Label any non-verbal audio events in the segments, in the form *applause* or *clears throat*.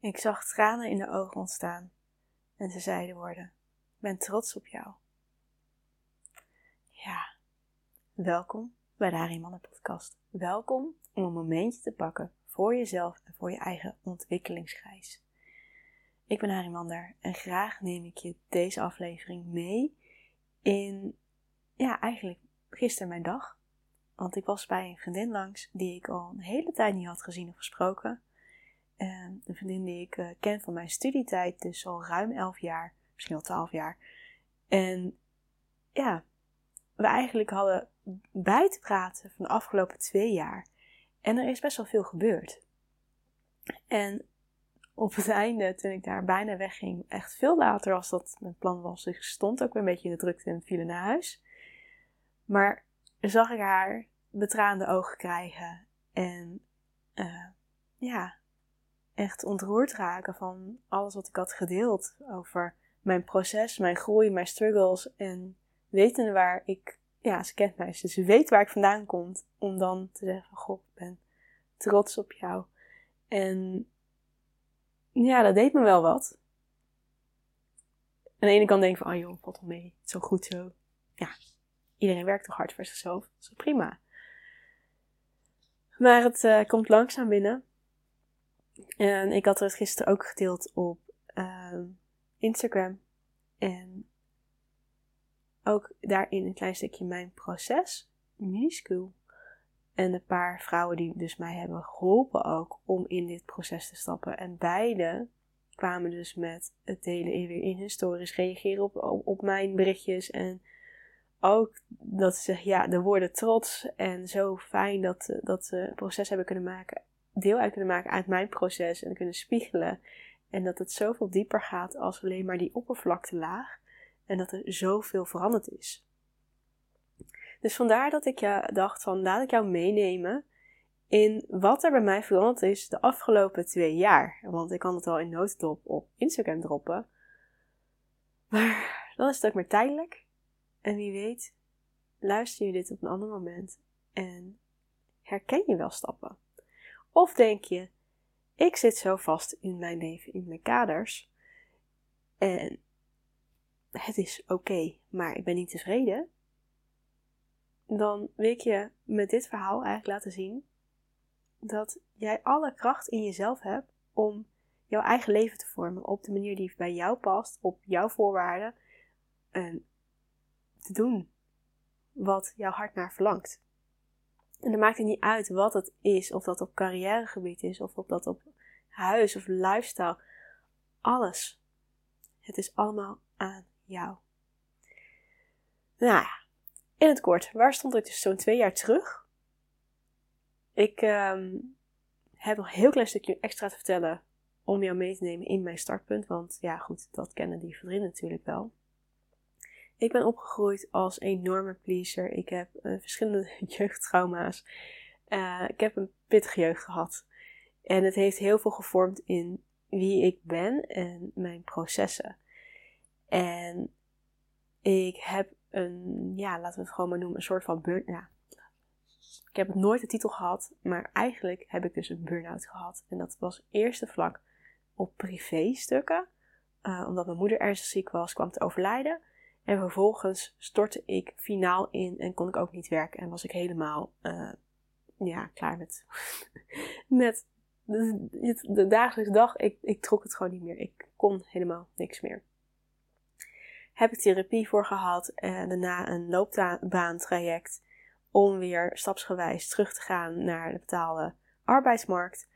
Ik zag tranen in de ogen ontstaan en ze zeiden worden: Ik ben trots op jou. Ja, welkom bij de Harimannen podcast. Welkom om een momentje te pakken voor jezelf en voor je eigen ontwikkelingsreis. Ik ben Harimander en graag neem ik je deze aflevering mee in, ja, eigenlijk gisteren mijn dag. Want ik was bij een vriendin langs die ik al een hele tijd niet had gezien of gesproken. En een vriendin die ik uh, ken van mijn studietijd, dus al ruim 11 jaar, misschien al 12 jaar. En ja, we eigenlijk hadden bij te praten van de afgelopen twee jaar. En er is best wel veel gebeurd. En op het einde, toen ik daar bijna wegging, echt veel later als dat mijn plan was. Ik stond ook weer een beetje in de drukte en viel naar huis. Maar zag ik haar betraande ogen krijgen. En uh, ja, echt ontroerd raken van alles wat ik had gedeeld over mijn proces, mijn groei, mijn struggles. En weten waar ik, ja, ze kent mij, dus ze weet waar ik vandaan kom. Om dan te zeggen: God, ik ben trots op jou. En ja, dat deed me wel wat. Aan de ene kant denk ik van, oh joh, valt wel mee. Zo goed zo. Ja, iedereen werkt toch hard voor zichzelf. Dat is prima. Maar het uh, komt langzaam binnen. En ik had het gisteren ook gedeeld op uh, Instagram. En ook daarin een klein stukje mijn proces. Minuscuul. En een paar vrouwen die dus mij hebben geholpen ook om in dit proces te stappen. En beide kwamen dus met het delen weer in hun stories, reageren op, op, mijn berichtjes. En ook dat ze zeggen, ja, de woorden trots en zo fijn dat, dat ze een proces hebben kunnen maken, deel uit kunnen maken uit mijn proces en kunnen spiegelen. En dat het zoveel dieper gaat als alleen maar die oppervlakte laag. En dat er zoveel veranderd is. Dus vandaar dat ik dacht van laat ik jou meenemen in wat er bij mij veranderd is de afgelopen twee jaar. Want ik kan het al in notendop op Instagram droppen. Maar dan is het ook maar tijdelijk. En wie weet, luister je dit op een ander moment en herken je wel stappen. Of denk je, ik zit zo vast in mijn leven, in mijn kaders. En het is oké, maar ik ben niet tevreden dan wil ik je met dit verhaal eigenlijk laten zien dat jij alle kracht in jezelf hebt om jouw eigen leven te vormen op de manier die bij jou past, op jouw voorwaarden en te doen wat jouw hart naar verlangt. En dan maakt het niet uit wat het is, of dat op carrièregebied is, of of dat op huis of lifestyle. Alles. Het is allemaal aan jou. Nou ja, in het kort, waar stond ik dus zo'n twee jaar terug? Ik um, heb nog een heel klein stukje extra te vertellen om jou mee te nemen in mijn startpunt. Want ja, goed, dat kennen die vrienden natuurlijk wel. Ik ben opgegroeid als enorme pleaser. Ik heb uh, verschillende *laughs* jeugdtrauma's. Uh, ik heb een pittige jeugd gehad. En het heeft heel veel gevormd in wie ik ben en mijn processen. En ik heb een, ja, laten we het gewoon maar noemen, een soort van burn ja. Ik heb nooit de titel gehad, maar eigenlijk heb ik dus een burn-out gehad. En dat was eerste vlak op privé-stukken. Uh, omdat mijn moeder ernstig ziek was, kwam te overlijden. En vervolgens stortte ik finaal in en kon ik ook niet werken. En was ik helemaal uh, ja, klaar met, *laughs* met de, de, dagelijkse dag. Ik, ik trok het gewoon niet meer. Ik kon helemaal niks meer heb ik therapie voor gehad en daarna een loopbaantraject om weer stapsgewijs terug te gaan naar de betaalde arbeidsmarkt.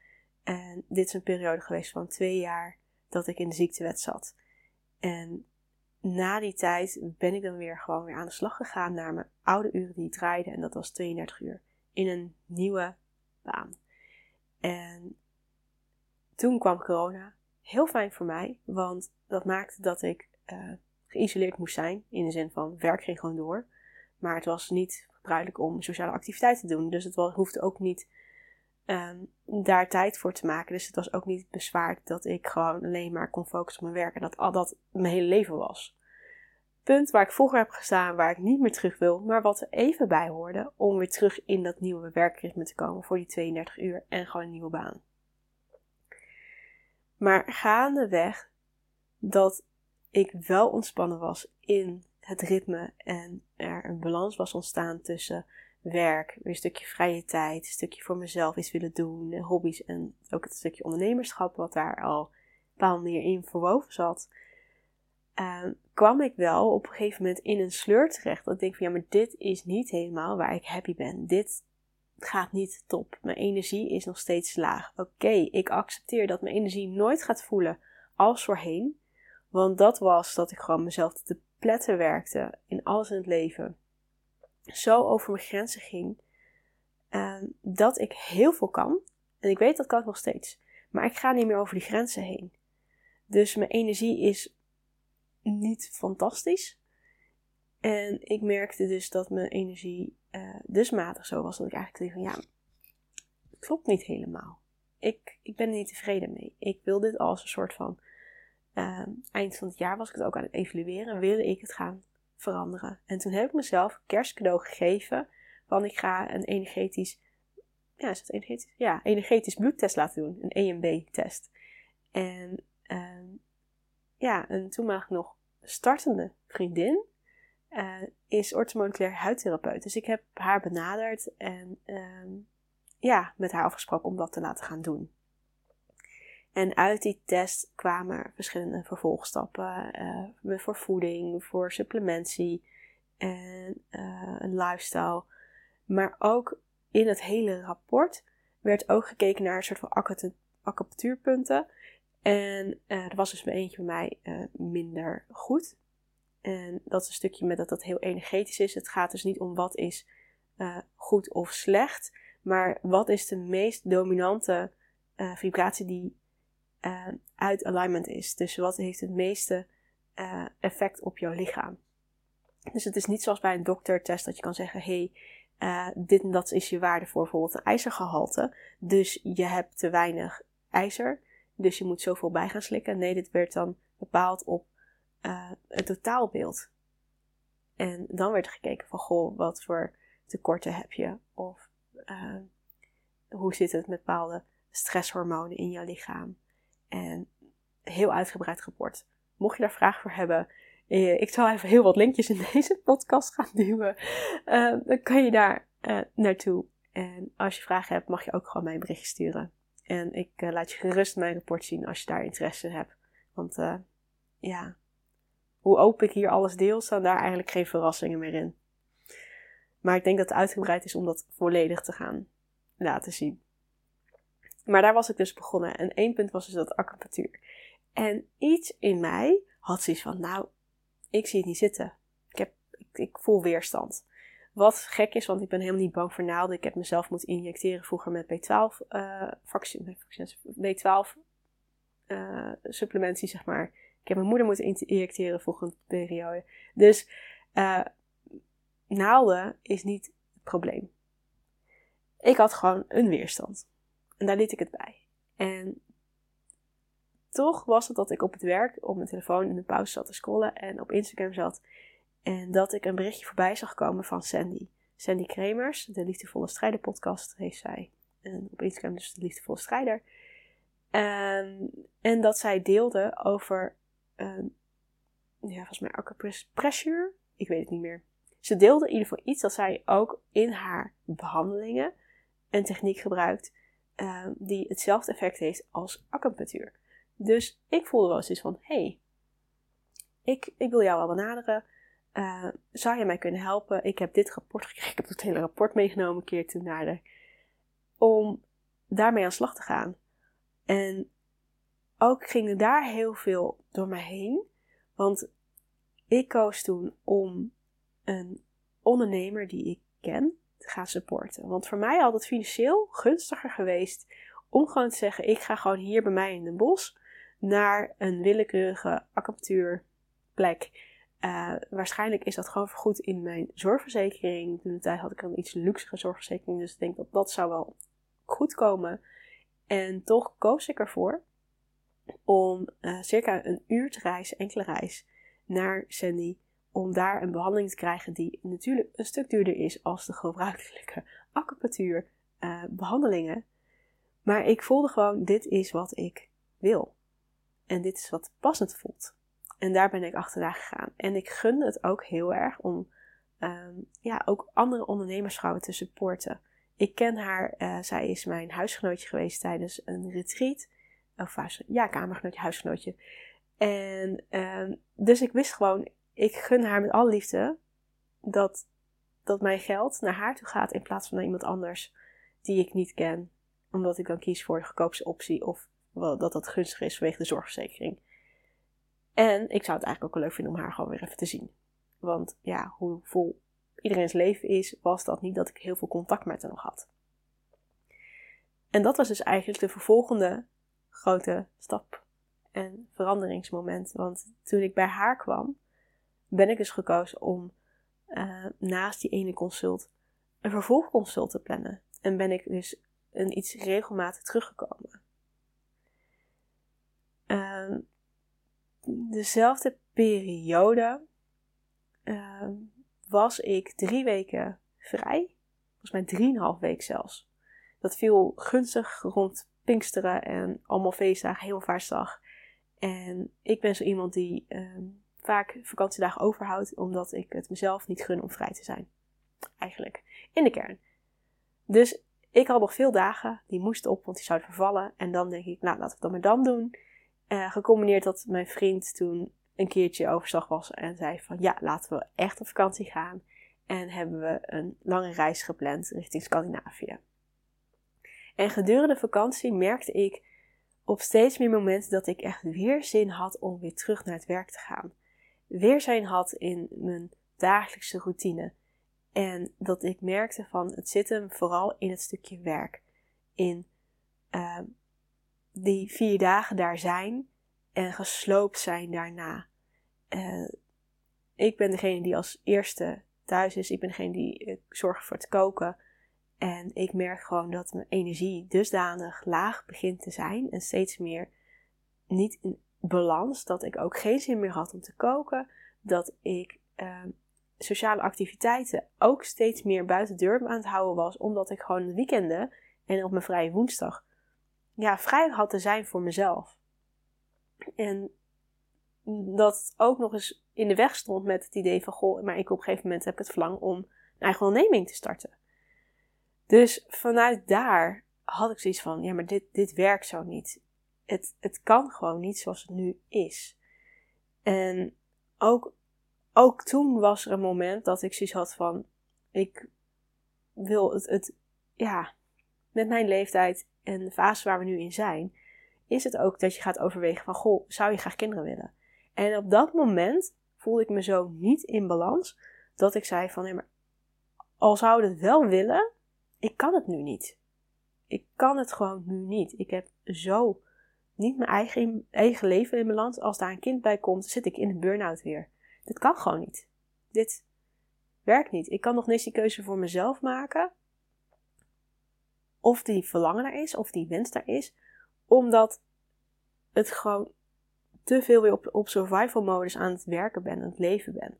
En dit is een periode geweest van twee jaar dat ik in de ziektewet zat. En na die tijd ben ik dan weer gewoon weer aan de slag gegaan naar mijn oude uren die ik draaide. En dat was 32 uur in een nieuwe baan. En toen kwam corona. Heel fijn voor mij, want dat maakte dat ik uh, geïsoleerd moest zijn. In de zin van werk ging gewoon door. Maar het was niet gebruikelijk om sociale activiteiten te doen. Dus het hoefde ook niet um, daar tijd voor te maken. Dus het was ook niet bezwaard dat ik gewoon alleen maar kon focussen op mijn werk. En dat al dat mijn hele leven was. Punt waar ik vroeger heb gestaan, waar ik niet meer terug wil, maar wat er even bij hoorde om weer terug in dat nieuwe werkritme te komen voor die 32 uur en gewoon een nieuwe baan. Maar gaandeweg dat ik wel ontspannen was in het ritme en er een balans was ontstaan tussen werk, weer een stukje vrije tijd, een stukje voor mezelf iets willen doen, hobby's en ook het stukje ondernemerschap wat daar al een bepaalde manier in verwoven zat, uh, kwam ik wel op een gegeven moment in een sleur terecht. Dat ik denk van ja, maar dit is niet helemaal waar ik happy ben. Dit gaat niet top. Mijn energie is nog steeds laag. Oké, ik accepteer dat mijn energie nooit gaat voelen als voorheen. Want dat was dat ik gewoon mezelf te pletten werkte in alles in het leven. Zo over mijn grenzen ging. Uh, dat ik heel veel kan. En ik weet dat kan ik nog steeds. Maar ik ga niet meer over die grenzen heen. Dus mijn energie is niet fantastisch. En ik merkte dus dat mijn energie uh, dusmatig zo was dat ik eigenlijk dacht van ja, klopt niet helemaal. Ik, ik ben er niet tevreden mee. Ik wil dit als een soort van uh, eind van het jaar was ik het ook aan het evalueren. Wilde ik het gaan veranderen? En toen heb ik mezelf kerstcadeau gegeven van ik ga een energetisch, ja is energetisch? Ja, energetisch bloedtest laten doen. Een EMB-test. En uh, ja, een toenmalig nog startende vriendin uh, is orthomoleculair huidtherapeut. Dus ik heb haar benaderd en uh, ja, met haar afgesproken om dat te laten gaan doen. En uit die test kwamen verschillende vervolgstappen uh, voor voeding, voor supplementie en uh, een lifestyle. Maar ook in het hele rapport werd ook gekeken naar een soort van acupunctuurpunten. En er was dus maar eentje bij mij minder goed. En dat is een stukje met dat dat heel energetisch is. Het gaat dus niet om wat is goed of slecht, maar wat is de meest dominante vibratie die uit alignment is. Dus wat heeft het meeste effect op jouw lichaam. Dus het is niet zoals bij een doktertest dat je kan zeggen: hey, dit en dat is je waarde voor bijvoorbeeld een ijzergehalte. Dus je hebt te weinig ijzer. Dus je moet zoveel bij gaan slikken. Nee, dit werd dan bepaald op het totaalbeeld. En dan werd er gekeken van, goh, wat voor tekorten heb je? Of hoe zit het met bepaalde stresshormonen in je lichaam? En heel uitgebreid rapport. Mocht je daar vragen voor hebben, eh, ik zal even heel wat linkjes in *laughs* deze podcast gaan duwen. Uh, dan kan je daar naartoe. En als je vragen hebt, mag je ook gewoon mijn berichtje sturen. En ik laat je gerust mijn rapport zien als je daar interesse in hebt. Want ja, hoe open ik hier alles deel, staan daar eigenlijk geen verrassingen meer in. Maar ik denk dat het uitgebreid is om dat volledig te gaan laten zien. Maar daar was ik dus begonnen. En één punt was dus dat acupunctuur. En iets in mij had zoiets van, nou, ik zie het niet zitten. Ik, heb, ik, voel weerstand. Wat gek is, want ik ben helemaal niet bang voor naalden. Ik heb mezelf moeten injecteren vroeger met B12 uh, vaccin, B12 uh, supplementie, zeg maar. Ik heb mijn moeder moeten injecteren vroeger een periode. Dus uh, naalden is niet het probleem. Ik had gewoon een weerstand. En daar liet ik het bij. En toch was het dat ik op het werk op mijn telefoon in de pauze zat te scrollen en op Instagram zat. En dat ik een berichtje voorbij zag komen van Sandy. Sandy Kremers, de Liefdevolle Strijder podcast, heeft zij. En op Instagram dus de Liefdevolle Strijder. En, en dat zij deelde over, um, ja, volgens mij acupressure. Ik weet het niet meer. Ze deelde in ieder geval iets dat zij ook in haar behandelingen een techniek gebruikt um, die hetzelfde effect heeft als acupunctuur. Dus ik voelde wel eens van, hé, hey, ik, ik wil jou wel benaderen. Uh, zou je mij kunnen helpen? Ik heb dit rapport gekregen. Ik heb het hele rapport meegenomen een keer toen naar de. Om daarmee aan slag te gaan. En ook ging er daar heel veel door mij heen. Want ik koos toen om een ondernemer die ik ken gaan supporten. Want voor mij had het financieel gunstiger geweest om gewoon te zeggen: ik ga gewoon hier bij mij in de bos naar een willekeurige acupunctuurplek uh, waarschijnlijk is dat gewoon vergoed in mijn zorgverzekering. Toen de tijd had ik een iets luxere zorgverzekering, dus ik denk dat dat zou wel goed komen. En toch koos ik ervoor om uh, circa een uur te reizen, enkele reis, naar Sandy. Om daar een behandeling te krijgen die natuurlijk een stuk duurder is als de gebruikelijke acupunctuur uh, behandelingen. Maar ik voelde gewoon, dit is wat ik wil. En dit is wat passend voelt. En daar ben ik achterna gegaan. En ik gunde het ook heel erg om ehm, ja, ook andere ondernemersvrouwen te supporten. Ik ken haar, uh, zij is mijn huisgenootje geweest tijdens een retreat. Of ja, kamergenootje, huisgenootje. En uh, dus ik wist gewoon, ik gun haar met alle liefde dat, dat mijn geld naar haar toe gaat in plaats van naar iemand anders die ik niet ken. Omdat ik dan kies voor de goedkoopste optie of wel, dat dat gunstig is vanwege de zorgverzekering. En ik zou het eigenlijk ook wel leuk vinden om haar gewoon weer even te zien. Want ja, hoe vol iedereen's leven is, was dat niet dat ik heel veel contact met haar nog had. En dat was dus eigenlijk de vervolgende grote stap en veranderingsmoment. Want toen ik bij haar kwam, ben ik dus gekozen om uh, naast die ene consult een vervolgconsult te plannen. En ben ik dus een iets regelmatig teruggekomen. Uh, dezelfde periode uh, was ik drie weken vrij. Volgens mij drieënhalf week zelfs. Dat viel gunstig rond Pinksteren en allemaal feestdagen, hemelvaartsdag. En ik ben zo iemand die uh, vaak vakantiedagen overhoudt, omdat ik het mezelf niet gun om vrij te zijn. Eigenlijk, in de kern. Dus ik had nog veel dagen, die moesten op, want die zouden vervallen. En dan denk ik, nou, laten we dat maar dan doen. Uh, gecombineerd dat mijn vriend toen een keertje overslag was en zei van, ja, laten we echt op vakantie gaan. En hebben we een lange reis gepland richting Scandinavië. En gedurende de vakantie merkte ik op steeds meer momenten dat ik echt weer zin had om weer terug naar het werk te gaan. Weer zin had in mijn dagelijkse routine. En dat ik merkte van het zit hem vooral in het stukje werk. In uh, die vier dagen daar zijn en gesloopt zijn daarna. Uh, ik ben degene die als eerste thuis is. Ik ben degene die uh, zorgt voor het koken. En ik merk gewoon dat mijn energie dusdanig laag begint te zijn en steeds meer niet balans. Dat ik ook geen zin meer had om te koken. Dat ik uh, sociale activiteiten ook steeds meer buiten de deur aan het houden was. Omdat ik gewoon de weekenden en op mijn vrije woensdag ja, vrij had te zijn voor mezelf. En dat ook nog eens in de weg stond met het idee van: goh, maar ik op een gegeven moment heb ik het verlangen om een eigen onderneming te starten. Dus vanuit daar had ik zoiets van: ja, maar dit, dit werkt zo niet. Het, het kan gewoon niet zoals het nu is. En ook, ook toen was er een moment dat ik zoiets had van: ik wil het, het ja, met mijn leeftijd en de fase waar we nu in zijn, is het ook dat je gaat overwegen van, goh, zou je graag kinderen willen? En op dat moment voelde ik me zo niet in balans, dat ik zei van, nee, maar al zou het wel willen, ik kan het nu niet. Ik kan het gewoon nu niet. Ik heb zo niet mijn eigen, eigen leven in balans. Als daar een kind bij komt, zit ik in een burn-out weer. Dit kan gewoon niet. Dit werkt niet. Ik kan nog niet die keuze voor mezelf maken of die verlangen er is, of die wens er is, omdat het gewoon te veel weer op, op survival modus aan het werken ben, aan het leven ben.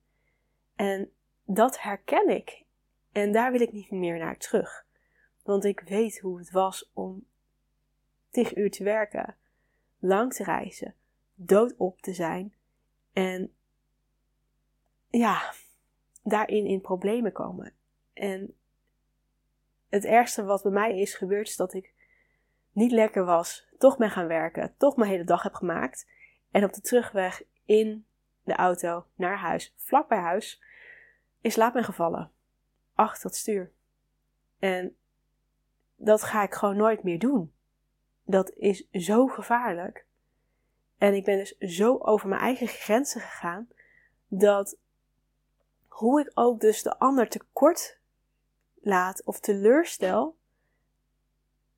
En dat herken ik. En daar wil ik niet meer naar terug. Want ik weet hoe het was om tig uur te werken, lang te reizen, doodop te zijn en ja, daarin in problemen komen. En het ergste wat bij mij is gebeurd, is dat ik niet lekker was, toch ben gaan werken, toch mijn hele dag heb gemaakt. En op de terugweg in de auto naar huis, vlak bij huis, in slaap ben gevallen. Achter het stuur. En dat ga ik gewoon nooit meer doen. Dat is zo gevaarlijk. En ik ben dus zo over mijn eigen grenzen gegaan dat hoe ik ook dus de ander tekort laat of teleurstel,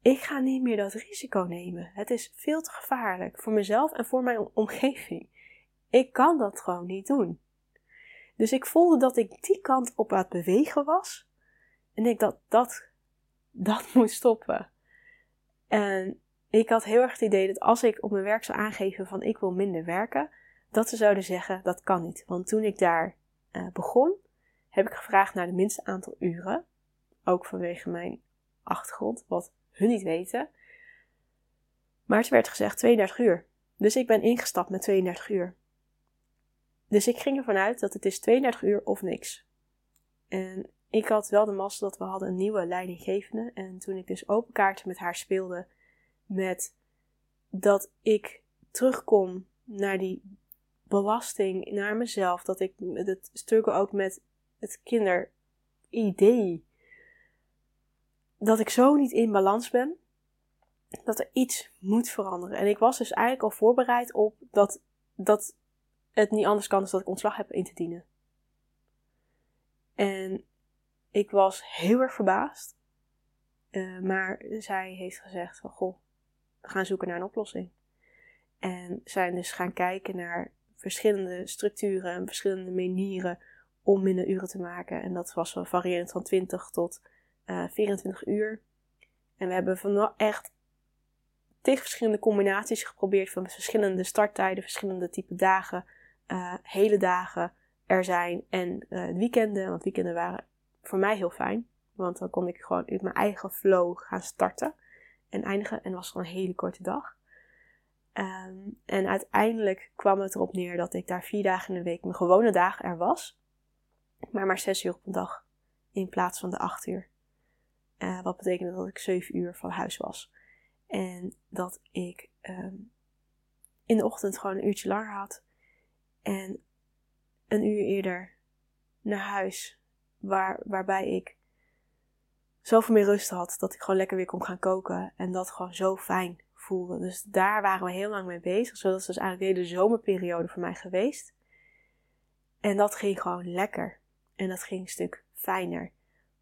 ik ga niet meer dat risico nemen. Het is veel te gevaarlijk voor mezelf en voor mijn omgeving. Ik kan dat gewoon niet doen. Dus ik voelde dat ik die kant op aan het bewegen was. En ik dat dat, *laughs* dat moet stoppen. En ik had heel erg het idee dat als ik op mijn werk zou aangeven van ik wil minder werken, dat ze zouden zeggen dat kan niet. Want toen ik daar uh, begon, heb ik gevraagd naar het minste aantal uren. Ook vanwege mijn achtergrond, wat hun niet weten. Maar het werd gezegd 32 uur. Dus ik ben ingestapt met 32 uur. Dus ik ging ervan uit dat het is 32 uur of niks. En ik had wel de massa dat we hadden een nieuwe leidinggevende. En toen ik dus open kaarten met haar speelde met dat ik terugkom naar die belasting, naar mezelf. Dat ik het stuk ook met het kinderidee. Dat ik zo niet in balans ben. Dat er iets moet veranderen. En ik was dus eigenlijk al voorbereid op dat, dat het niet anders kan dan dat ik ontslag heb in te dienen. En ik was heel erg verbaasd. Uh, maar zij heeft gezegd van, goh, gaan zoeken naar een oplossing. En zijn dus gaan kijken naar verschillende structuren en verschillende manieren om minder uren te maken. En dat was variërend van 20 tot uh, eh, 24 uur. En we hebben van echt tegen verschillende combinaties geprobeerd van verschillende starttijden, verschillende type dagen, uh, hele dagen er zijn en uh, weekenden. Want weekenden waren voor mij heel fijn, want dan kon ik gewoon uit mijn eigen flow gaan starten en eindigen. En was gewoon een hele korte dag. Um, en uiteindelijk kwam het erop neer dat ik daar vier dagen in de week, mijn gewone dagen er was, maar maar zes uur op een dag in plaats van de acht uur. Uh, wat betekende dat ik zeven uur van huis was. En dat ik um, in de ochtend gewoon een uurtje langer had. En een uur eerder naar huis. Waar, waarbij ik zoveel meer rust had. Dat ik gewoon lekker weer kon gaan koken. En dat gewoon zo fijn voelde. Dus daar waren we heel lang mee bezig. Zo dat is dus eigenlijk de hele zomerperiode voor mij geweest. En dat ging gewoon lekker. En dat ging een stuk fijner.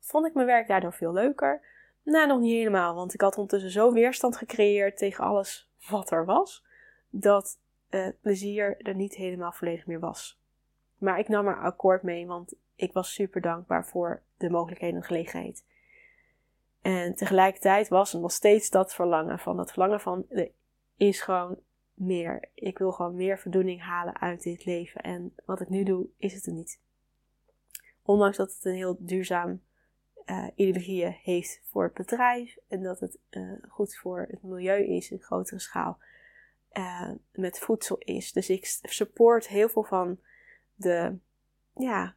Vond ik mijn werk daardoor veel leuker? Nou, nog niet helemaal, want ik had ondertussen zo weerstand gecreëerd tegen alles wat er was, dat het plezier er niet helemaal volledig meer was. Maar ik nam er akkoord mee, want ik was super dankbaar voor de mogelijkheden en gelegenheid. En tegelijkertijd was er nog steeds dat verlangen van, dat verlangen van, is gewoon meer. Ik wil gewoon meer voldoening halen uit dit leven. En wat ik nu doe, is het er niet. Ondanks dat het een heel duurzaam uh, heeft voor het bedrijf en dat het uh, goed voor het milieu is in grotere schaal uh, met voedsel is. Dus ik support heel veel van de ja,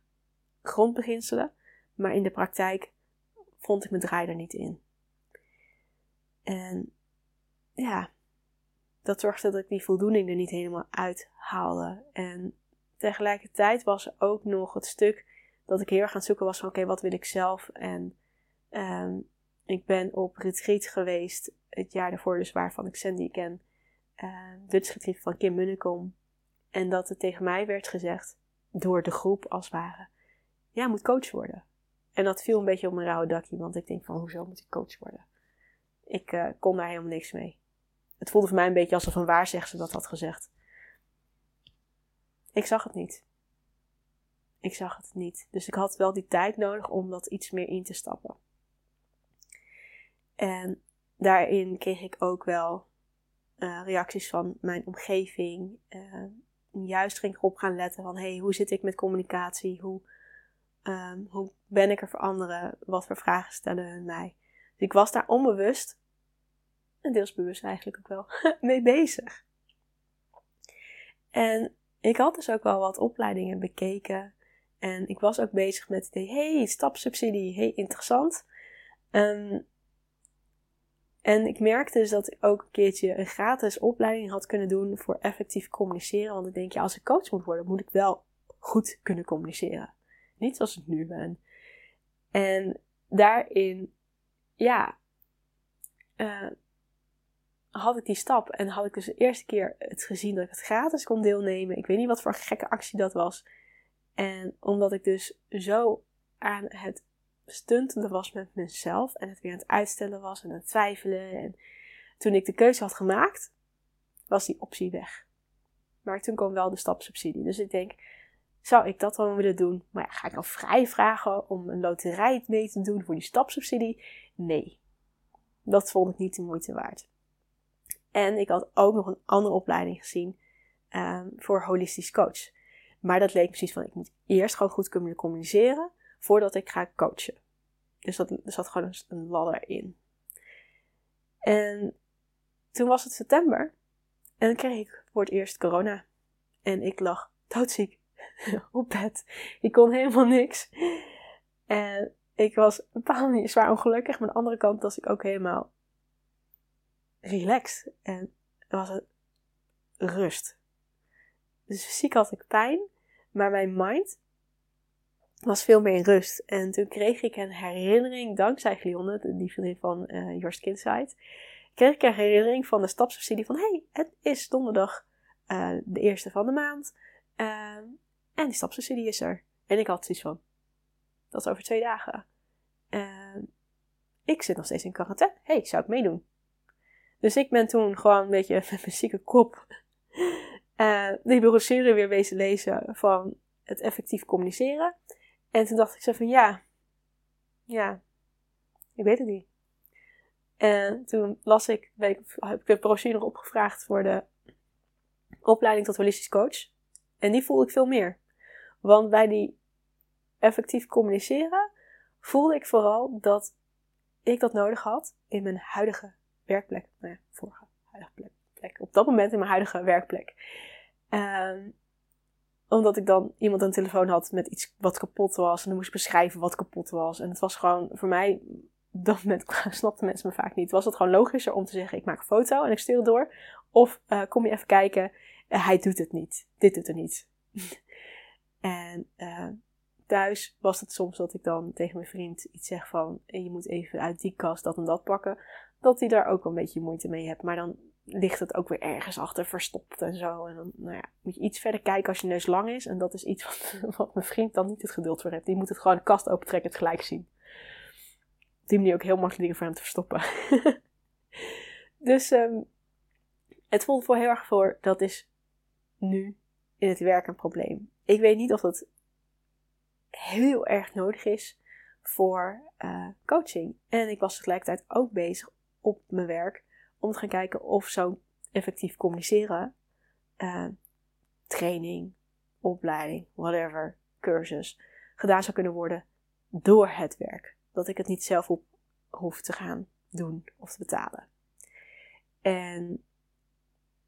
grondbeginselen, maar in de praktijk vond ik mijn draai er niet in. En ja, dat zorgde dat ik die voldoening er niet helemaal uit haalde. En tegelijkertijd was er ook nog het stuk dat ik heel erg aan het zoeken was van oké, wat wil ik zelf? En um, ik ben op retreat geweest het jaar daarvoor, dus waarvan ik Sandy ken. Uh, Dutch retreat van Kim Munnekom. En dat het tegen mij werd gezegd, door de groep als het ware, ja, moet coach worden. En dat viel een beetje op mijn rauwe dakje, want ik denk van, hoezo moet ik coach worden? Ik uh, kon daar helemaal niks mee. Het voelde voor mij een beetje alsof een waarzegster dat had gezegd. Ik zag het niet. Ik zag het niet. Dus ik had wel die tijd nodig om dat iets meer in te stappen. En daarin kreeg ik ook wel uh, reacties van mijn omgeving. Uh, juist ging ik op gaan letten van, hey, hoe zit ik met communicatie? Hoe, um, hoe ben ik er voor anderen? Wat voor vragen stellen hun mij? Dus ik was daar onbewust, en deels bewust eigenlijk ook wel, *laughs* mee bezig. En ik had dus ook wel wat opleidingen bekeken. En ik was ook bezig met het idee, hey, stapsubsidie, hey, interessant. Um, en ik merkte dus dat ik ook een keertje een gratis opleiding had kunnen doen voor effectief communiceren. Want ik denk, ja, als ik coach moet worden, moet ik wel goed kunnen communiceren. Niet zoals ik nu ben. En daarin, ja, uh, had ik die stap en had ik dus de eerste keer het gezien dat ik het gratis kon deelnemen. Ik weet niet wat voor gekke actie dat was. En omdat ik dus zo aan het stuntende was met mezelf en het weer aan het uitstellen was en aan het twijfelen. En toen ik de keuze had gemaakt, was die optie weg. Maar toen kwam wel de stapsubsidie. Dus ik denk, zou ik dat dan willen doen? Maar ga ik al vrij vragen om een loterij mee te doen voor die stapsubsidie? Nee. Dat vond ik niet de moeite waard. En ik had ook nog een andere opleiding gezien um, voor holistisch coach. Maar dat leek precies van, ik moet eerst gewoon goed kunnen communiceren voordat ik ga coachen. Dus dat, zat gewoon een ladder in. En toen was het september. En dan kreeg ik voor het eerst corona. En ik lag doodziek *laughs* op bed. Ik kon helemaal niks. En ik was een manier zwaar ongelukkig. Maar aan de andere kant was ik ook helemaal relaxed. En was het rust. Dus fysiek had ik pijn. Maar mijn mind was veel meer in rust. En toen kreeg ik een herinnering, dankzij Glionne, die vriendin van uh, Your Skin Site, kreeg ik een herinnering van de stapsubsidie van, hey, het is donderdag uh, de eerste van de maand. Uh, en die stapsubsidie is er. En ik had zoiets van, dat is over twee dagen. Ehm, ik zit nog steeds in quarantaine. hey, zou ik meedoen? Dus ik ben toen gewoon een beetje *laughs* met mijn zieke kop uh, *laughs* die brochure weer wezen lezen van het effectief communiceren. En toen dacht ik zo van ja, ja, ik weet het niet. En toen las ik, ik heb ik de brochure opgevraagd voor de opleiding tot holistisch coach. En die voelde ik veel meer. Want bij die effectief communiceren voelde ik vooral dat ik dat nodig had in mijn huidige werkplek. Nou ja, vorige huidige plek. Op dat moment in mijn huidige werkplek. Um, omdat ik dan iemand aan de telefoon had met iets wat kapot was. En dan moest ik beschrijven wat kapot was. En het was gewoon voor mij, op dat moment *laughs* snapten mensen me vaak niet. Was het gewoon logischer om te zeggen: ik maak een foto en ik stuur het door. Of uh, kom je even kijken, uh, hij doet het niet. Dit doet er niet. *laughs* en uh, thuis was het soms dat ik dan tegen mijn vriend iets zeg van: je moet even uit die kast dat en dat pakken. Dat hij daar ook een beetje moeite mee hebt. Maar dan ligt het ook weer ergens achter verstopt en zo. En dan nou ja, moet je iets verder kijken als je neus lang is. En dat is iets *laughs* wat, wat mijn vriend dan niet het geduld voor heeft. Die moet het gewoon de kast opentrekken, het gelijk zien. Op die manier ook heel makkelijk dingen voor hem te verstoppen. *laughs* dus um, het voelt voor heel erg voor, dat is nu in het werk een probleem. Ik weet niet of dat heel erg nodig is voor uh, coaching. En ik was tegelijkertijd ook bezig op mijn werk om te gaan kijken of zo'n effectief communiceren, uh, training, opleiding, whatever, cursus, gedaan zou kunnen worden door het werk. Dat ik het niet zelf hoef te gaan doen of te betalen. En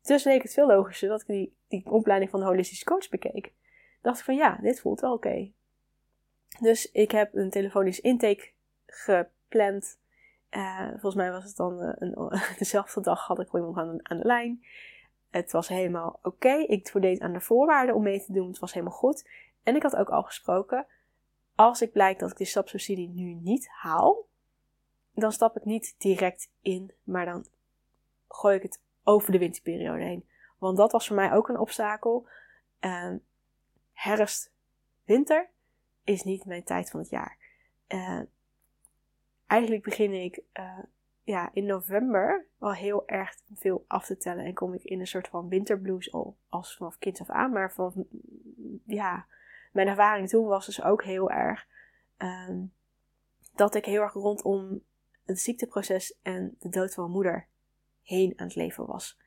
dus leek het veel logischer dat ik die, die opleiding van de holistische coach bekeek. Dacht ik van ja, dit voelt wel oké. Dus ik heb een telefonisch intake gepland uh, volgens mij was het dan uh, een, *laughs* dezelfde dag had ik gewoon iemand aan, aan de lijn. Het was helemaal oké. Ik voldeed aan de voorwaarden om mee te doen. Het was helemaal goed. En ik had ook al gesproken. Als ik blijkt dat ik die stapsubsidie nu niet haal, dan stap ik niet direct in, maar dan gooi ik het over de winterperiode heen. Want dat was voor mij ook een obstakel. Uh, herfst, winter is niet mijn tijd van het jaar. Uh, eigenlijk begin ik uh, ja, in november al heel erg veel af te tellen. En kom ik in een soort van winterblues al als vanaf kind af aan. Maar van, ja, mijn ervaring toen was dus ook heel erg um, dat ik heel erg rondom het ziekteproces en de dood van mijn moeder heen aan het leven was.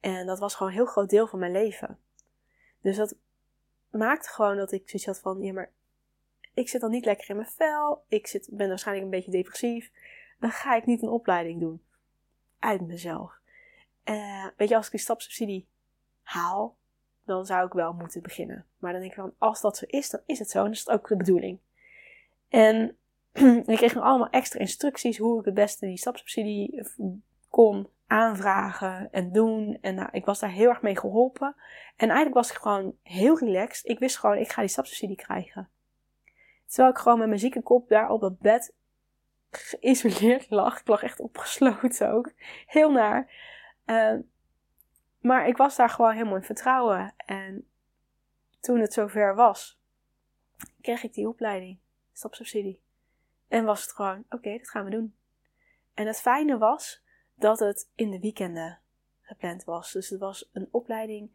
En dat was gewoon een heel groot deel van mijn leven. Dus dat maakte gewoon dat ik zoiets had van, ja maar ik zit dan niet lekker in mijn vel, ik zit, ben waarschijnlijk een beetje depressief, dan ga ik niet een opleiding doen. Uit mezelf. Uh, weet je, als ik die stapsubsidie haal, dan zou ik wel moeten beginnen. Maar dan denk ik van, als dat zo is, dan is het zo. En dat is het ook de bedoeling. En *clears throat* ik kreeg nog allemaal extra instructies hoe ik het beste die stapsubsidie kon aanvragen en doen. En nou, ik was daar heel erg mee geholpen. En eigenlijk was ik gewoon heel relaxed. Ik wist gewoon, ik ga die stapsubsidie krijgen. Terwijl ik gewoon met mijn zieke kop daar op dat bed geïsoleerd lag. Ik lag echt opgesloten ook. Heel naar. Uh, maar ik was daar gewoon helemaal in vertrouwen. En toen het zover was, kreeg ik die opleiding, stapsubsidie. En was het gewoon, oké, dat gaan we doen. En het fijne was dat het in de weekenden gepland was. Dus het was een opleiding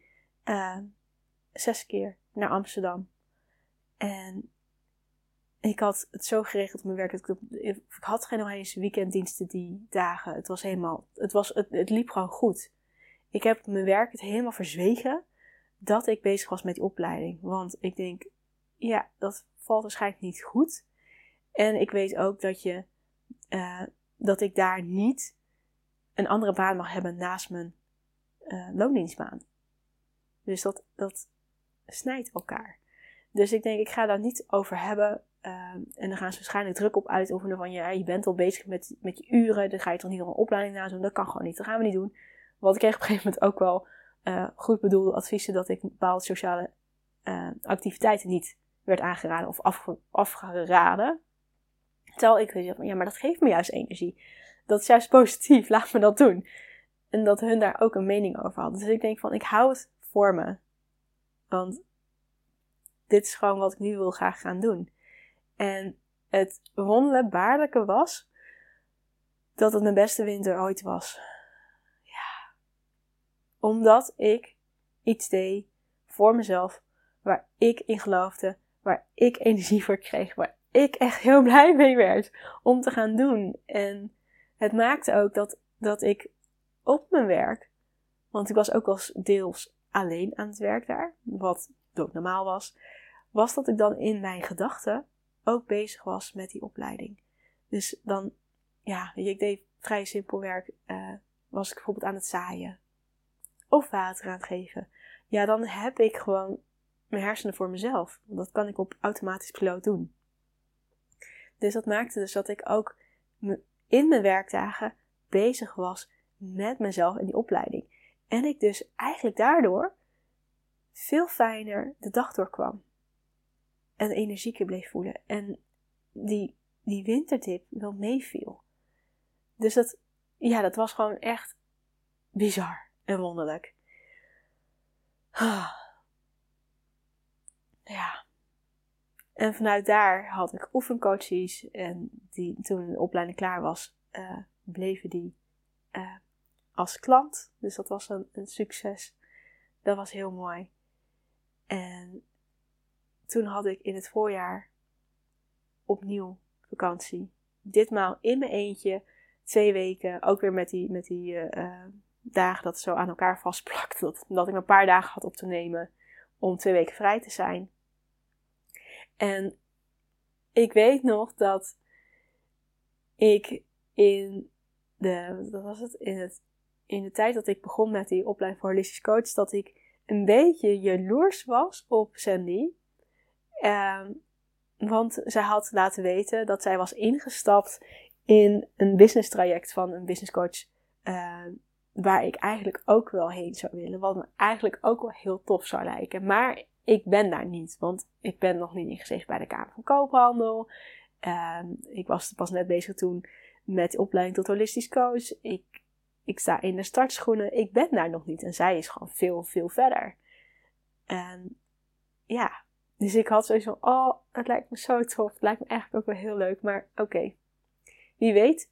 uh, zes keer naar Amsterdam. En ik had het zo geregeld op mijn werk. Ik, ik had geen weekenddiensten die dagen. Het was helemaal, het, was, het, liep gewoon goed. Ik heb mijn werk het helemaal verzwegen dat ik bezig was met die opleiding. Want ik denk, ja, dat valt waarschijnlijk niet goed. En ik weet ook dat je, uh, dat ik daar niet een andere baan mag hebben naast mijn uh, loondienstbaan. Dus dat, dat snijdt elkaar. Dus ik denk, ik ga daar niet over hebben. Ehm, en dan gaan ze waarschijnlijk druk op uitoefenen van ja, je bent al bezig met, met je uren. Dan ga je toch niet nog een opleiding na doen. Dat kan gewoon niet. Dat gaan we niet doen. Want ik kreeg op een gegeven moment ook wel uh, goed bedoelde adviezen dat ik bepaalde sociale uh, activiteiten niet werd aangeraden of afgeraden. Terwijl ik weet van ja, maar dat geeft me juist energie. Dat is juist positief, *laughs* laat me dat doen. En dat hun daar ook een mening over hadden. Dus ik denk van ik hou het voor me. Want dit is gewoon wat ik nu wil graag gaan doen. En het wonderbaarlijke was dat het mijn beste winter ooit was. Ja. Omdat ik iets deed voor mezelf, waar ik in geloofde, waar ik energie voor kreeg, waar ik echt heel blij mee werd om te gaan doen. En het maakte ook dat, dat ik op mijn werk, want ik was ook wel deels alleen aan het werk daar, wat ook normaal was, was dat ik dan in mijn gedachten ook bezig was met die opleiding. Dus dan, ja, ik deed vrij simpel werk. Uh, was ik bijvoorbeeld aan het zaaien of water aan het geven. Ja, dan heb ik gewoon mijn hersenen voor mezelf. Dat kan ik op automatisch piloot doen. Dus dat maakte dus dat ik ook in mijn werkdagen bezig was met mezelf en die opleiding. En ik dus eigenlijk daardoor veel fijner de dag doorkwam en energieker bleef voelen. En die, die wintertip wel meeviel. Dus dat, ja, dat was gewoon echt bizar en wonderlijk. Ja. En vanuit daar had ik oefencoaches. En die, toen de opleiding klaar was, uh, bleven die uh, als klant. Dus dat was een, een succes. Dat was heel mooi. En toen had ik in het voorjaar opnieuw vakantie. Ditmaal in mijn eentje. Twee weken. Ook weer met die, met die uh, dagen dat zo aan elkaar vastplakt. *laughs* Dat ik een paar dagen had op te nemen om twee weken vrij te zijn. En ik weet nog dat ik in de, wat was het? In, het, in de tijd dat ik begon met die opleiding voor holistisch coach, dat ik een beetje jaloers was op Sandy. Ehm, want zij had laten weten dat zij was ingestapt in een business traject van een business coach. Uh, waar ik eigenlijk ook wel heen zou willen. Wat me eigenlijk ook wel heel tof zou lijken. Maar ik ben daar niet. Want ik ben nog niet ingeschreven bij de Kamer van Koophandel. Uh, ik was pas net bezig toen met de opleiding tot holistisch coach. Ik, ik sta in de startschoenen. Ik ben daar nog niet. En zij is gewoon veel, veel verder. En ja, dus ik had sowieso oh, het lijkt me zo tof. Het lijkt me eigenlijk ook wel heel leuk. Maar oké, wie weet,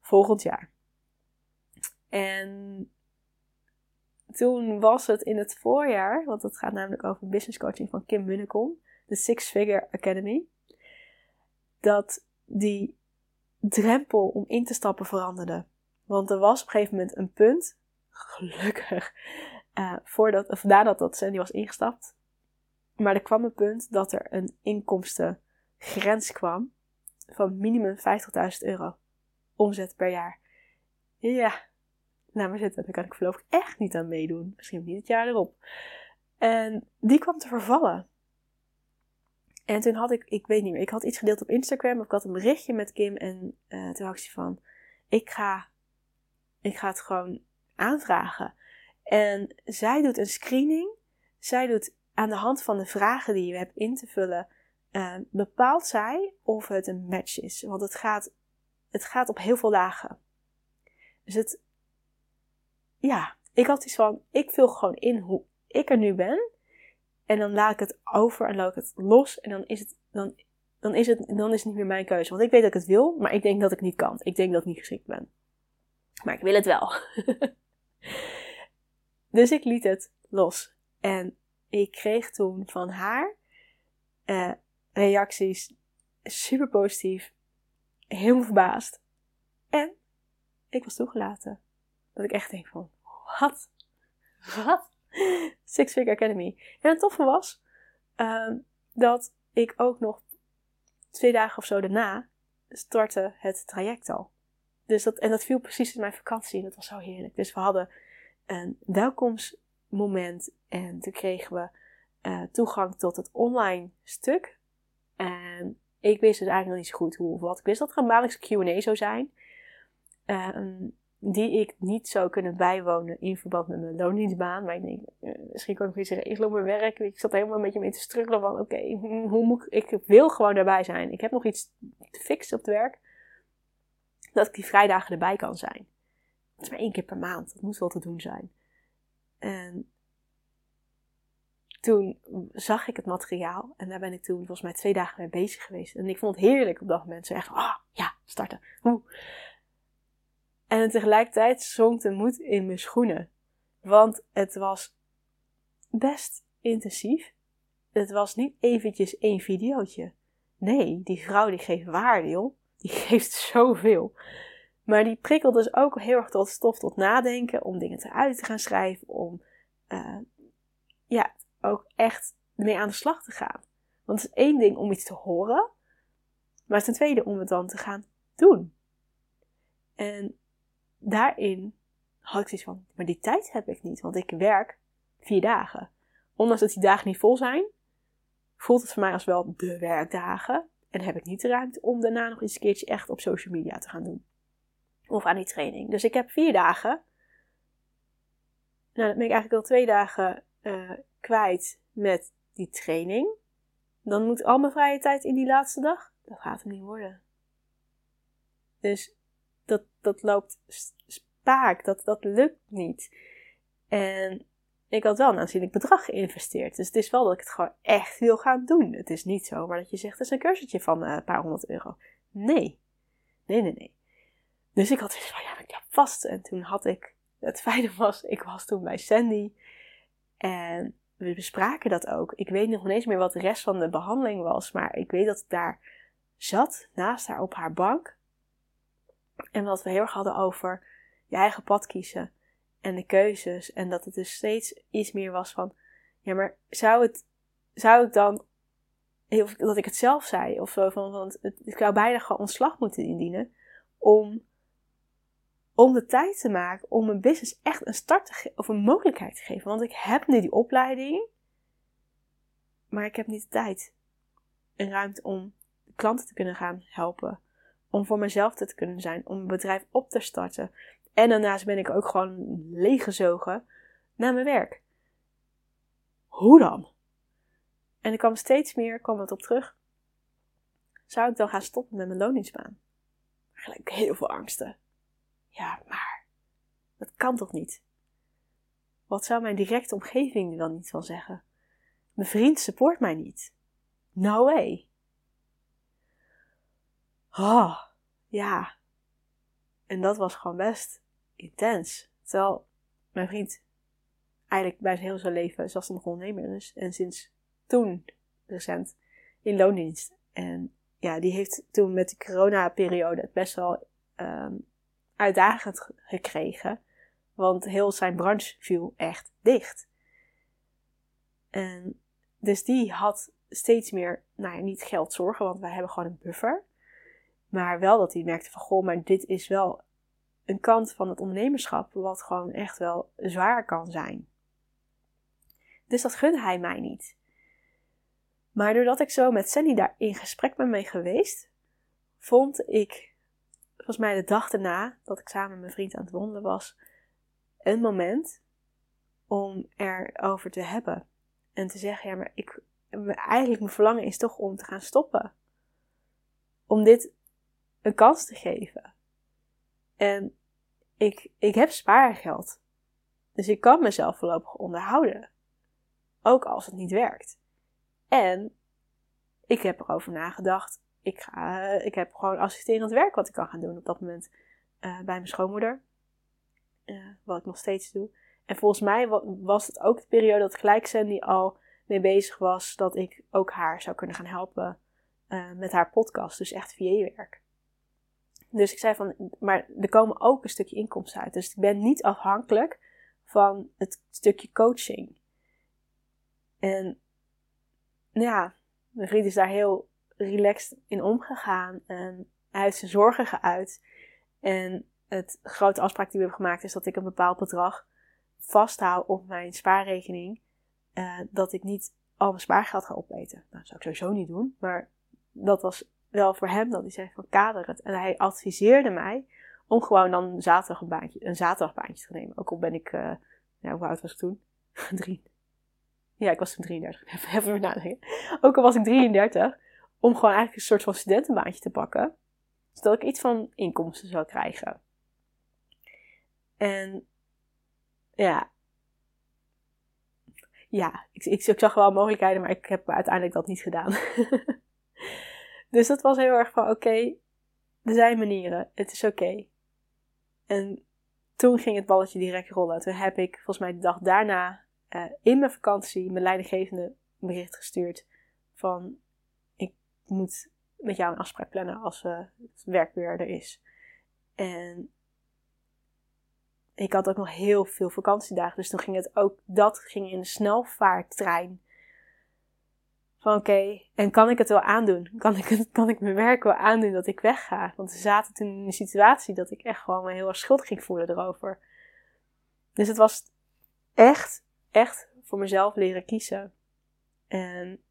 volgend jaar. En toen was het in het voorjaar, want het gaat namelijk over business coaching van Kim Munnekom, de Six Figure Academy, dat die drempel om in te stappen veranderde. Want er was op een gegeven moment een punt, gelukkig, uh, voordat, of nadat dat Sandy was ingestapt, maar er kwam een punt dat er een inkomstengrens kwam van minimum 50.000 euro omzet per jaar. Ja, nou maar zitten, daar kan ik voorlopig echt niet aan meedoen. Misschien niet het jaar erop. En die kwam te vervallen. En toen had ik, ik weet niet meer, ik had iets gedeeld op Instagram. Of ik had een berichtje met Kim. En uh, toen had ik van, ik ga, ik ga het gewoon aanvragen. En zij doet een screening. Zij doet aan de hand van de vragen die je hebt in te vullen, uh, bepaalt zij of het een match is. Want het gaat, het gaat op heel veel lagen. Dus het, ja, ik had iets van, ik vul gewoon in hoe ik er nu ben. En dan laat ik het over en laat ik het los. En dan is het, dan, dan is het, dan is het niet meer mijn keuze. Want ik weet dat ik het wil, maar ik denk dat ik niet kan. Ik denk dat ik niet geschikt ben. Maar ik wil het wel. *laughs* dus ik liet het los. En ik kreeg toen van haar uh, reacties super positief, helemaal verbaasd. En ik was toegelaten. Dat ik echt denk van, wat? Wat? Six Figure Academy. En het toffe was uh, dat ik ook nog twee dagen of zo daarna startte het traject al. Dus dat, en dat viel precies in mijn vakantie dat was zo heerlijk. Dus we hadden een welkomstmoment. En toen kregen we uh, toegang tot het online stuk. En ik wist dus eigenlijk nog niet zo goed hoe of wat. Ik wist dat er een maandelijkse Q&A zou zijn. Um, die ik niet zou kunnen bijwonen in verband met mijn loondienstbaan. Maar ik denk, uh, misschien kan ik nog iets regelen op mijn werk. Ik zat helemaal een beetje mee te struggelen van, oké, okay, hoe moet ik, ik wil gewoon daarbij zijn. Ik heb nog iets te fixen op het werk. Dat ik die vrijdagen erbij kan zijn. Dat is maar één keer per maand. Dat moet wel te doen zijn. En toen zag ik het materiaal. En daar ben ik toen volgens mij twee dagen mee bezig geweest. En ik vond het heerlijk op dat moment. Zo echt, ah, oh, ja, starten. Oeh. En tegelijkertijd zonk de moed in mijn schoenen. Want het was best intensief. Het was niet eventjes één videootje. Nee, die vrouw die geeft waarde, joh. Die *laughs* geeft zoveel. Maar die prikkelt dus ook heel erg tot stof tot nadenken. Om dingen eruit te gaan schrijven. Om uh, ja, ook echt mee aan de slag te gaan. Want het is één ding om iets te horen. Maar ten tweede om het dan te gaan doen. En daarin had ik zoiets van, maar die tijd heb ik niet, want ik werk vier dagen. Ondanks dat die dagen niet vol zijn, voelt het voor mij als wel de werkdagen. En heb ik niet de ruimte om daarna nog eens een keertje echt op social media te gaan doen. Of aan die training. Dus ik heb vier dagen. Nou, dan ben ik eigenlijk al twee dagen uh, kwijt met die training. Dan moet al mijn vrije tijd in die laatste dag. Dat gaat hem niet worden. Dus dat, loopt spaak. Dat, dat lukt niet. En ik had wel een aanzienlijk bedrag geïnvesteerd. Dus het is wel dat ik het gewoon echt wil gaan doen. Het is niet zo maar dat je zegt, het is een cursusje van eh, een paar honderd euro. Nee. Nee, nee, nee. Dus ik had van, ja, ik heb vast. En toen had ik, het fijne was, ik was toen bij Sandy. En we bespraken dat ook. Ik weet nog eens meer wat de rest van de behandeling was. Maar ik weet dat ik daar zat, naast haar op haar bank. En wat we heel erg hadden over je eigen pad kiezen en de keuzes. En dat het dus steeds iets meer was van, ja, maar zou het, zou ik dan, dat ik het zelf zei of zo, van, want het, ik zou bijna gewoon ontslag moeten indienen om, om de tijd te maken om mijn business echt een start of een mogelijkheid te geven. Want ik heb nu die opleiding, maar ik heb niet de tijd en ruimte om klanten te kunnen gaan helpen om voor mezelf te kunnen zijn, om een bedrijf op te starten. En daarnaast ben ik ook gewoon leeggezogen naar mijn werk. Hoe dan? En ik kwam steeds meer, kwam het op terug. Zou ik dan gaan stoppen met mijn loningsbaan? Gelijk heel veel angsten. Ja, maar dat kan toch niet? Wat zou mijn directe omgeving dan niet van zeggen? Mijn vriend support mij niet. No way. Oh, ja. En dat was gewoon best intens. Terwijl mijn vriend eigenlijk bij zijn heel zijn leven zelfstandig ondernemer is. En sinds toen, recent, in loondienst. En ja, die heeft toen met de corona-periode het best wel um, uitdagend gekregen. Want heel zijn branche viel echt dicht. En dus die had steeds meer, nou ja, niet geld zorgen, want wij hebben gewoon een buffer. Maar wel dat hij merkte van, goh, maar dit is wel een kant van het ondernemerschap wat gewoon echt wel zwaar kan zijn. Dus dat gunde hij mij niet. Maar doordat ik zo met Sandy daar in gesprek ben mee geweest, vond ik, volgens mij de dag daarna, dat ik samen met mijn vriend aan het wandelen was, een moment om erover te hebben. En te zeggen, ja, maar ik, eigenlijk mijn verlangen is toch om te gaan stoppen. Om dit een kans te geven. En ik, ik heb spaargeld. Dus ik kan mezelf voorlopig onderhouden. Ook als het niet werkt. En ik heb erover nagedacht. Ik, ga, ik heb gewoon assisterend werk wat ik kan gaan doen op dat moment uh, bij mijn schoonmoeder. Uh, wat ik nog steeds doe. En volgens mij was het ook de periode dat gelijk Sandy al mee bezig was. Dat ik ook haar zou kunnen gaan helpen uh, met haar podcast. Dus echt VA-werk. Dus ik zei van, maar er komen ook een stukje inkomsten uit. Dus ik ben niet afhankelijk van het stukje coaching. En ja, mijn vriend is daar heel relaxed in omgegaan. En hij heeft zijn zorgen geuit. En het grote afspraak die we hebben gemaakt is dat ik een bepaald bedrag vasthoud op mijn spaarrekening, uh, dat ik niet al mijn spaargeld ga opeten. Nou, dat zou ik sowieso niet doen, maar dat was wel voor hem dat hij zei van kader het. En hij adviseerde mij om gewoon dan zaterdag een, baantje, een zaterdagbaantje te nemen. Ook al ben ik, ja, hoe oud was ik toen? *laughs* Drie. Ja, ik was toen 33. *laughs* Even, even nadenken. Ook al was ik 33, om gewoon eigenlijk een soort van studentenbaantje te pakken. Zodat ik iets van inkomsten zou krijgen. En ja, ja, ik, ik, zag wel mogelijkheden, maar ik heb uiteindelijk dat niet gedaan. *laughs* dus dat was heel erg van: oké, er zijn manieren, het is oké. En toen ging het balletje direct rollen. Toen heb ik volgens mij de dag daarna uh, in mijn vakantie mijn leidinggevende bericht gestuurd van: ik moet met jou een afspraak plannen als uh, het werk weer er is. En ik had ook nog heel veel vakantiedagen. Dus toen ging het ook, dat ging in een snelvaarttrein. Van oké, en kan ik het wel aandoen? *laughs* Kan ik, kan ik mijn werk wel aandoen dat ik wegga? Want we zaten toen in een situatie dat ik echt gewoon me heel erg schuldig ging voelen erover. Dus het was echt, echt voor mezelf leren kiezen. En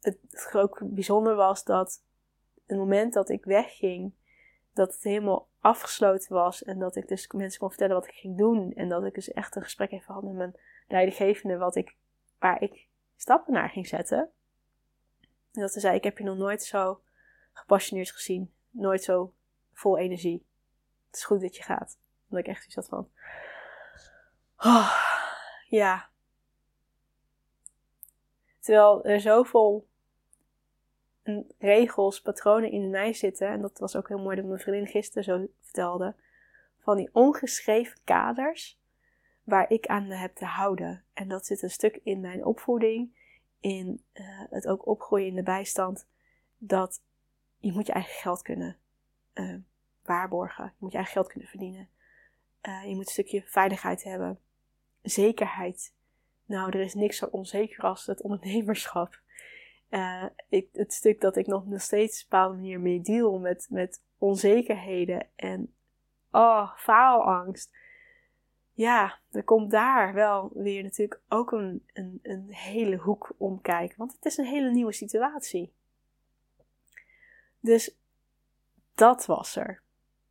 het, het ook bijzonder was dat het moment dat ik wegging, dat het helemaal afgesloten was. En dat ik dus mensen kon vertellen wat ik ging doen. En dat ik dus echt een gesprek even had met mijn leidinggevende wat ik, waar ik stappen naar ging zetten. En dat ze zei, ik heb je nog nooit zo gepassioneerd gezien. Nooit zo vol energie. Het is goed dat je gaat. Dat ik echt iets had van... Oh, ja. Terwijl er zoveel regels, patronen in mij zitten. En dat was ook heel mooi dat mijn vriendin gisteren zo vertelde. Van die ongeschreven kaders waar ik aan heb te houden. En dat zit een stuk in mijn opvoeding. In uh, het ook opgroeien in de bijstand. Dat je moet je eigen geld kunnen uh, waarborgen. Je moet je eigen geld kunnen verdienen. Uh, je moet een stukje veiligheid hebben. Zekerheid. Nou, er is niks zo onzeker als het ondernemerschap. Ik, het stuk dat ik nog, nog steeds op een bepaalde manier mee deal met, met onzekerheden en oh, faalangst. Ja, er komt daar wel weer natuurlijk ook een, een, een hele hoek om kijken. Want het is een hele nieuwe situatie. Dus dat was er.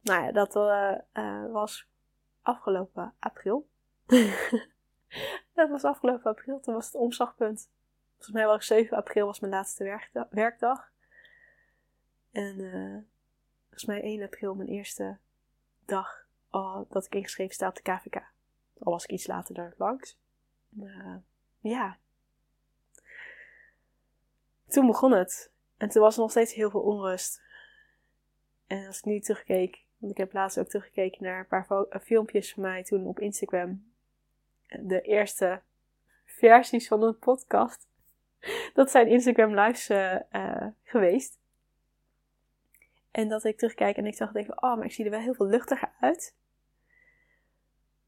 Nou ja, dat uh, uh, was afgelopen april. *laughs* dat was afgelopen april. Toen was het omslagpunt Volgens mij was 7 april was mijn laatste werkdag. En uh, volgens mij 1 april mijn eerste dag dat ik ingeschreven sta op de KVK. Al was ik iets later daar langs. Uh, ja. Toen begon het. En toen was er nog steeds heel veel onrust. En als ik nu terugkeek, want ik heb laatst ook teruggekeken naar een paar filmpjes van mij toen op Instagram. De eerste versies van een podcast *laughs* dat zijn Instagram lives uh, geweest. En dat ik terugkijk en ik zag denk oh, maar ik zie er wel heel veel luchtiger uit.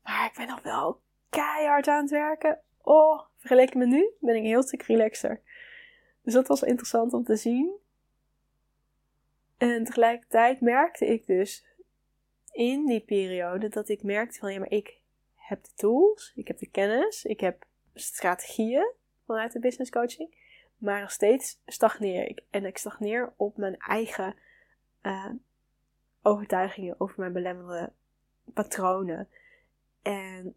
Maar ik ben nog wel keihard aan het werken. Oh, vergeleken met nu ben ik heel stuk relaxer. Dus dat was interessant om te zien. En tegelijkertijd merkte ik dus in die periode dat ik merkte van ja, maar ik heb de tools, ik heb de kennis, ik heb strategieën vanuit de business coaching. Maar nog steeds stagneer ik. En ik stagneer op mijn eigen uh, overtuigingen over mijn belemmerende patronen. En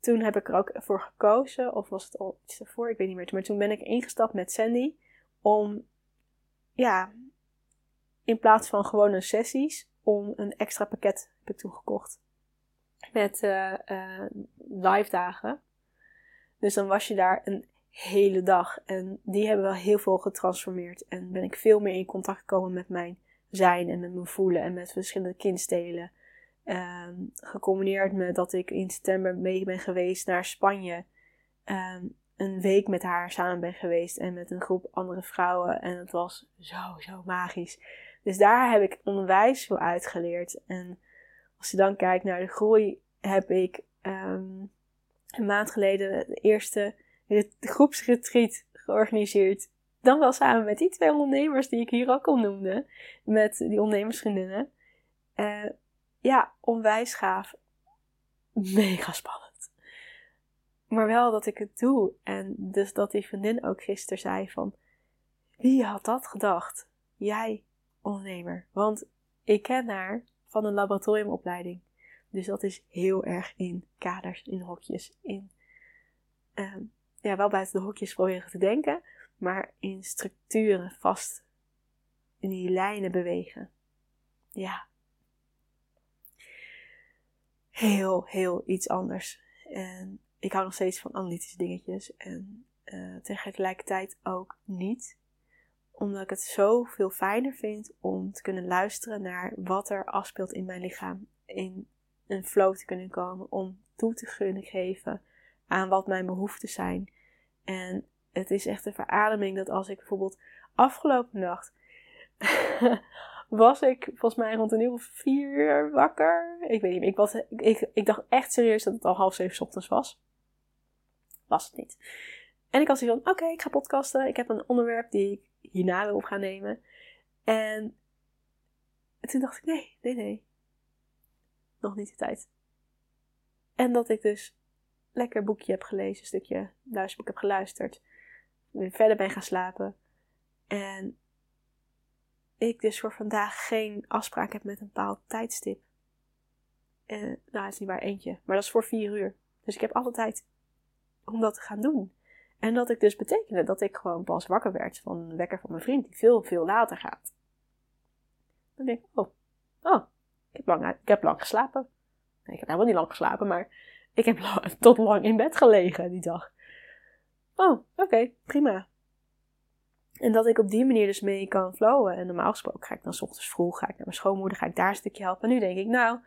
toen heb ik er ook voor gekozen, of was het al iets ervoor, ik weet niet meer. Maar toen ben ik ingestapt met Sandy om, ja, in plaats van gewone sessies, om een extra pakket heb ik toegekocht. Met uh, uh, live dagen. Dus dan was je daar een hele dag. En die hebben wel heel veel getransformeerd. En ben ik veel meer in contact gekomen met mijn zijn en met mijn voelen en met verschillende kindstelen. Um, gecombineerd met dat ik in september mee ben geweest naar Spanje. Um, een week met haar samen ben geweest en met een groep andere vrouwen. En het was zo, zo magisch. Dus daar heb ik onwijs veel uitgeleerd. En als je dan kijkt naar de groei, heb ik um, een maand geleden de eerste groepsretreat georganiseerd. Dan wel samen met die twee ondernemers die ik hier ook al noemde. Met die ondernemersvriendinnen. Uh, ja, onwijs gaaf. mega spannend. Maar wel dat ik het doe. En dus dat die vriendin ook gisteren zei van, wie had dat gedacht? Jij, ondernemer. Want ik ken haar van een laboratoriumopleiding. Dus dat is heel erg in kaders, in hokjes, in ehm, ja, wel buiten de hokjes proberen te denken, maar in structuren vast in die lijnen bewegen. Ja. Heel, heel iets anders. En ik hou nog steeds van analytische dingetjes. En uh, tegelijkertijd ook niet. Omdat ik het zo veel fijner vind om te kunnen luisteren naar wat er afspeelt in mijn lichaam. In een flow te kunnen komen. Om toe te kunnen geven aan wat mijn behoeften zijn. En het is echt een verademing dat als ik bijvoorbeeld afgelopen nacht *laughs* was ik volgens mij rond een uur of vier wakker. Ik weet niet meer. Ik, was, ik, ik dacht echt serieus dat het al half zeven ochtends was. Was het niet. En ik had zoiets van, oké, ik ga podcasten. Ik heb een onderwerp die ik hierna wil op gaan nemen. En toen dacht ik, nee, nee, nee. Nog niet de tijd. En dat ik dus lekker boekje heb gelezen, een stukje luisterboek heb geluisterd. Weer verder ben gaan slapen. En ik dus voor vandaag geen afspraak heb met een bepaald tijdstip. En, nou, het is niet waar eentje, maar dat is voor vier uur. Dus ik heb alle tijd om dat te gaan doen. En dat ik dus betekende dat ik gewoon pas wakker werd van een wekker van mijn vriend, die veel, veel later gaat. Dan denk ik, oh, oh ik, heb lang, ik heb lang geslapen. Nee, ik heb helemaal niet lang geslapen, maar ik heb *laughs* tot lang in bed gelegen die dag. Oh, oké, prima. En dat ik op die manier dus mee kan flowen. En normaal gesproken ga ik dan s ochtends vroeg, ga ik naar mijn schoonmoeder, ga ik daar een stukje helpen. En nu denk ik, nou,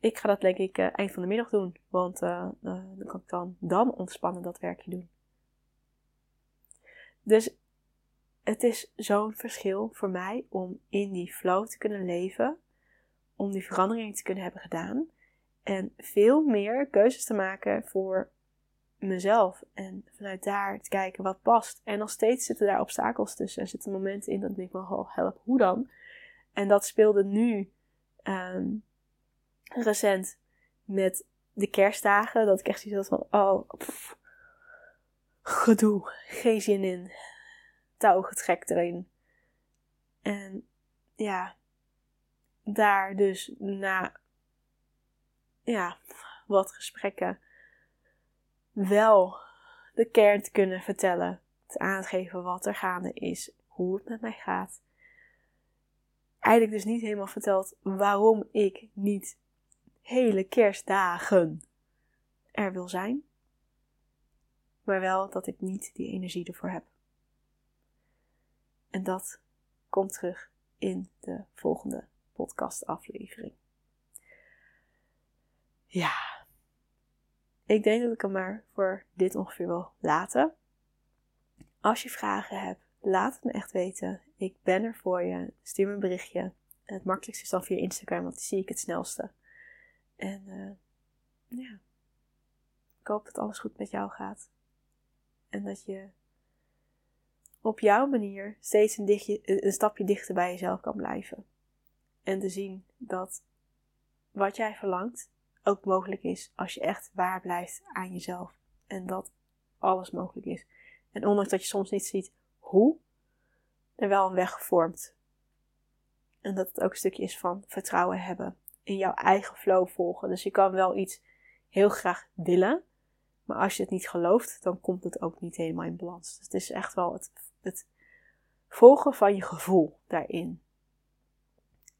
ik ga dat denk ik uh, eind van de middag doen. Want uh, uh, dan kan ik dan, dan ontspannen dat werkje doen. Dus het is zo'n verschil voor mij om in die flow te kunnen leven. Om die verandering te kunnen hebben gedaan. En veel meer keuzes te maken voor mezelf. En vanuit daar te kijken wat past. En nog steeds zitten daar obstakels tussen. Er zitten momenten in dat ik denk, oh, help, hoe dan? En dat speelde nu um, recent met de kerstdagen. Dat ik echt zoiets had van, oh, gedoe, geen zin in. Touwgetrek erin. En ja, daar dus na ja, wat gesprekken wel de kern te kunnen vertellen. Te aangeven wat er gaande is, hoe het met mij gaat. Eigenlijk dus niet helemaal verteld waarom ik niet hele kerstdagen er wil zijn. Maar wel dat ik niet die energie ervoor heb. En dat komt terug in de volgende podcastaflevering. Ja, ik denk dat ik hem maar voor dit ongeveer wil laten. Als je vragen hebt, laat het me echt weten. Ik ben er voor je. Stuur me een berichtje. Het makkelijkste is dan via Instagram, want die zie ik het snelste. En uh, ja, ik hoop dat alles goed met jou gaat. En dat je op jouw manier steeds een, een stapje dichter bij jezelf kan blijven. En te zien dat wat jij verlangt, ook mogelijk is als je echt waar blijft aan jezelf. En dat alles mogelijk is. En ondanks dat je soms niet ziet hoe, er wel een weg gevormd. En dat het ook een stukje is van vertrouwen hebben. In jouw eigen flow volgen. Dus je kan wel iets heel graag willen. Maar als je het niet gelooft, dan komt het ook niet helemaal in balans. Dus het is echt wel het, het volgen van je gevoel daarin.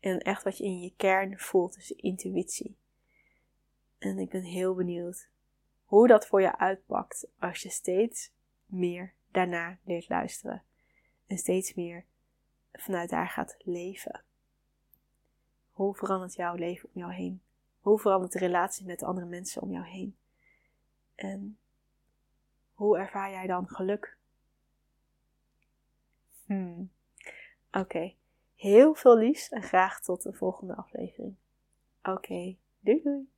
En echt wat je in je kern voelt, dus intuïtie. En ik ben heel benieuwd hoe dat voor je uitpakt als je steeds meer daarna leert luisteren. En steeds meer vanuit daar gaat leven. Hoe verandert jouw leven om jou heen? Hoe verandert de relatie met de andere mensen om jou heen? En hoe ervaar jij dan geluk? Hmm. Oké, heel veel liefs en graag tot de volgende aflevering. Oké, doei doei!